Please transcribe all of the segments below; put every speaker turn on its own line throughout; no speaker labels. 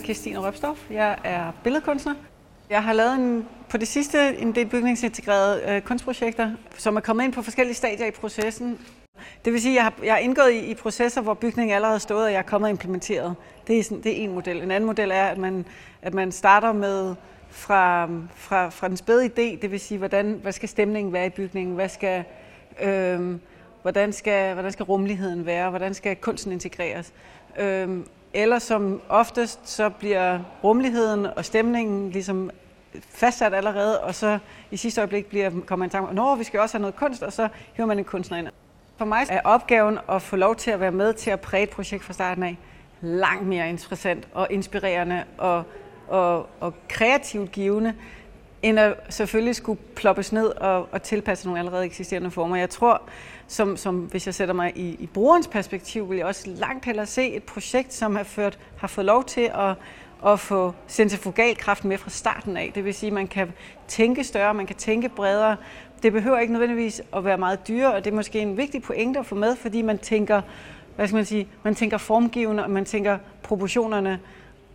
Kirstine Røbstorff. Jeg er billedkunstner. Jeg har lavet en, på det sidste en del bygningsintegrerede øh, kunstprojekter, som er kommet ind på forskellige stadier i processen. Det vil sige, at jeg har, jeg har indgået i, i processer, hvor bygningen allerede stod, stået, og jeg er kommet og implementeret. Det er, sådan, det er en model. En anden model er, at man, at man starter med fra, fra, fra den spæde idé, det vil sige, hvordan, hvad skal stemningen være i bygningen, hvad skal, øh, hvordan, skal, hvordan skal rummeligheden være, hvordan skal kunsten integreres. Øh, eller som oftest, så bliver rummeligheden og stemningen ligesom fastsat allerede, og så i sidste øjeblik bliver, kommer man i tanke om, at vi skal også have noget kunst, og så hiver man en kunstner ind. For mig er opgaven at få lov til at være med til at præge et projekt fra starten af langt mere interessant og inspirerende og, og, og kreativt givende, end at selvfølgelig skulle ploppes ned og, og tilpasse nogle allerede eksisterende former. Jeg tror, som, som hvis jeg sætter mig i, i brugerens perspektiv, vil jeg også langt hellere se et projekt, som har, ført, har fået lov til at, at få centrifugalkraft med fra starten af. Det vil sige, at man kan tænke større, man kan tænke bredere. Det behøver ikke nødvendigvis at være meget dyrere, og det er måske en vigtig pointe at få med, fordi man tænker, hvad skal man sige, man tænker formgivende, og man tænker proportionerne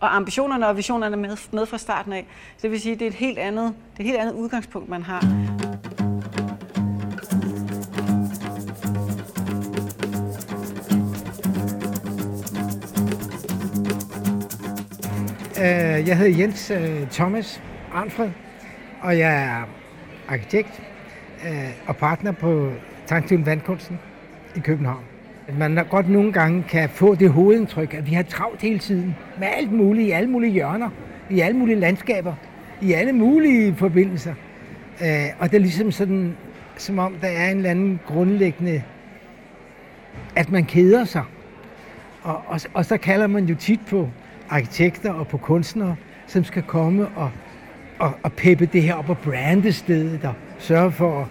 og ambitionerne og visionerne med, med fra starten af. Så det vil sige, at det er et helt andet, det er et helt andet udgangspunkt, man har.
Øh, jeg hedder Jens øh, Thomas Arnfred, og jeg er arkitekt øh, og partner på Tankstilen Vandkunsten i København. Man godt nogle gange kan få det hovedindtryk, at vi har travlt hele tiden med alt muligt, i alle mulige hjørner, i alle mulige landskaber, i alle mulige forbindelser. Øh, og det er ligesom sådan, som om der er en eller anden grundlæggende, at man keder sig. Og, og, og så kalder man jo tit på arkitekter og på kunstnere, som skal komme og, og, og peppe det her op og brande stedet og sørge for at,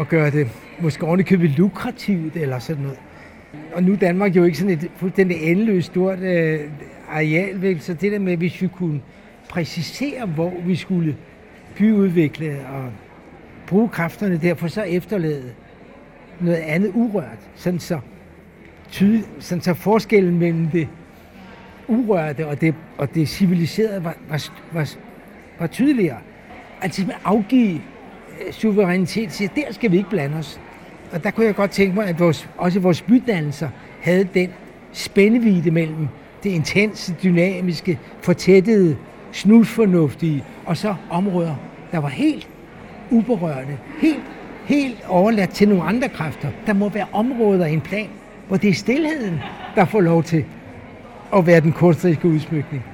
at gøre det måske ordentligt lukrativt eller sådan noget. Og nu er Danmark jo ikke sådan et fuldstændig endeløst stort øh, areal, så det der med, hvis vi kunne præcisere, hvor vi skulle byudvikle og bruge kræfterne der, for så efterlade noget andet urørt, sådan så, tydelig, sådan så forskellen mellem det urørte og det, og det civiliserede var, var, var, var tydeligere. Altså at afgive øh, suverænitet, siger, der skal vi ikke blande os. Og der kunne jeg godt tænke mig, at vores, også vores bydannelser havde den spændevide mellem det intense, dynamiske, fortættede, snusfornuftige, og så områder, der var helt uberørte, helt, helt overladt til nogle andre kræfter. Der må være områder i en plan, hvor det er stillheden, der får lov til at være den kunstneriske udsmykning.